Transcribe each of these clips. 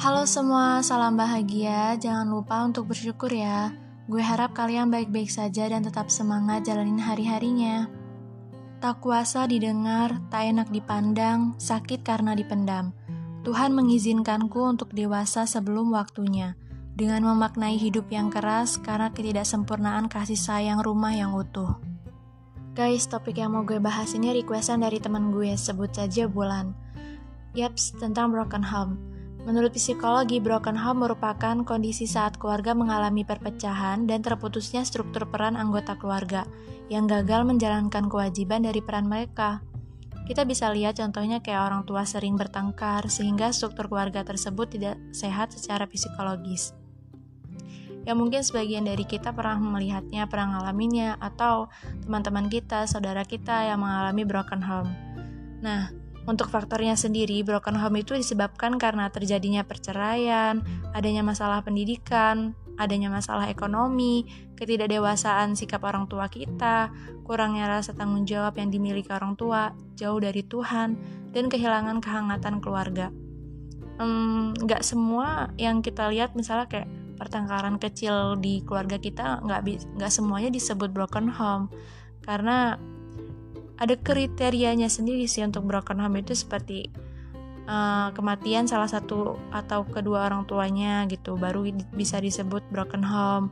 Halo semua, salam bahagia. Jangan lupa untuk bersyukur ya. Gue harap kalian baik-baik saja dan tetap semangat jalanin hari-harinya. Tak kuasa didengar, tak enak dipandang, sakit karena dipendam. Tuhan mengizinkanku untuk dewasa sebelum waktunya, dengan memaknai hidup yang keras karena ketidaksempurnaan kasih sayang rumah yang utuh. Guys, topik yang mau gue bahas ini requestan dari teman gue, sebut saja Bulan. Yaps, tentang broken home. Menurut psikologi, broken home merupakan kondisi saat keluarga mengalami perpecahan dan terputusnya struktur peran anggota keluarga yang gagal menjalankan kewajiban dari peran mereka. Kita bisa lihat contohnya kayak orang tua sering bertengkar sehingga struktur keluarga tersebut tidak sehat secara psikologis. Ya mungkin sebagian dari kita pernah melihatnya, pernah mengalaminya, atau teman-teman kita, saudara kita yang mengalami broken home. Nah, untuk faktornya sendiri, broken home itu disebabkan karena terjadinya perceraian, adanya masalah pendidikan, adanya masalah ekonomi, ketidakdewasaan sikap orang tua kita, kurangnya rasa tanggung jawab yang dimiliki orang tua, jauh dari Tuhan, dan kehilangan kehangatan keluarga. Nggak hmm, semua yang kita lihat misalnya kayak pertengkaran kecil di keluarga kita nggak nggak semuanya disebut broken home karena ada kriterianya sendiri sih untuk broken home itu seperti uh, kematian salah satu atau kedua orang tuanya gitu baru bisa disebut broken home.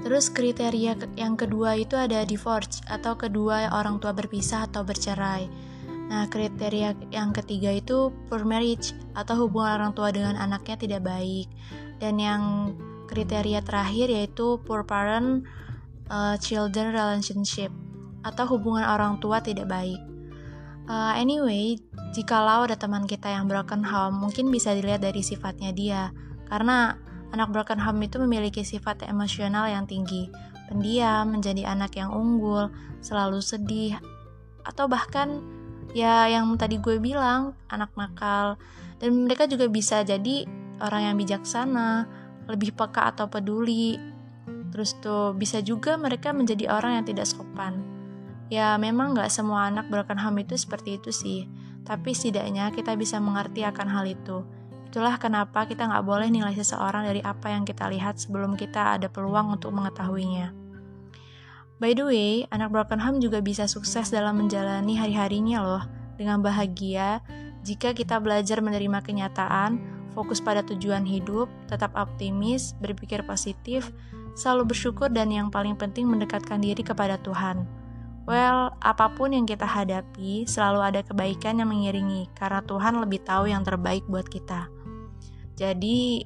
Terus kriteria yang kedua itu ada divorce atau kedua orang tua berpisah atau bercerai. Nah, kriteria yang ketiga itu poor marriage atau hubungan orang tua dengan anaknya tidak baik. Dan yang kriteria terakhir yaitu poor parent uh, children relationship atau hubungan orang tua tidak baik. Uh, anyway, jikalau ada teman kita yang broken home, mungkin bisa dilihat dari sifatnya dia, karena anak broken home itu memiliki sifat emosional yang tinggi, pendiam, menjadi anak yang unggul, selalu sedih, atau bahkan ya yang tadi gue bilang, anak nakal, dan mereka juga bisa jadi orang yang bijaksana, lebih peka atau peduli, terus tuh bisa juga mereka menjadi orang yang tidak sopan. Ya memang gak semua anak broken home itu seperti itu sih, tapi setidaknya kita bisa mengerti akan hal itu. Itulah kenapa kita nggak boleh nilai seseorang dari apa yang kita lihat sebelum kita ada peluang untuk mengetahuinya. By the way, anak broken home juga bisa sukses dalam menjalani hari-harinya loh, dengan bahagia jika kita belajar menerima kenyataan, fokus pada tujuan hidup, tetap optimis, berpikir positif, selalu bersyukur dan yang paling penting mendekatkan diri kepada Tuhan. Well, apa pun yang kita hadapi, selalu ada kebaikan yang mengiringi, karena Tuhan lebih tahu yang terbaik buat kita. Jadi,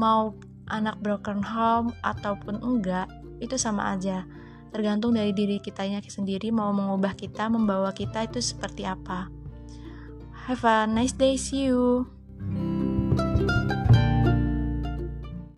mau anak broken home ataupun enggak, itu sama aja. Tergantung dari diri kitanya sendiri mau mengubah kita, membawa kita itu seperti apa. Have a nice day, see you.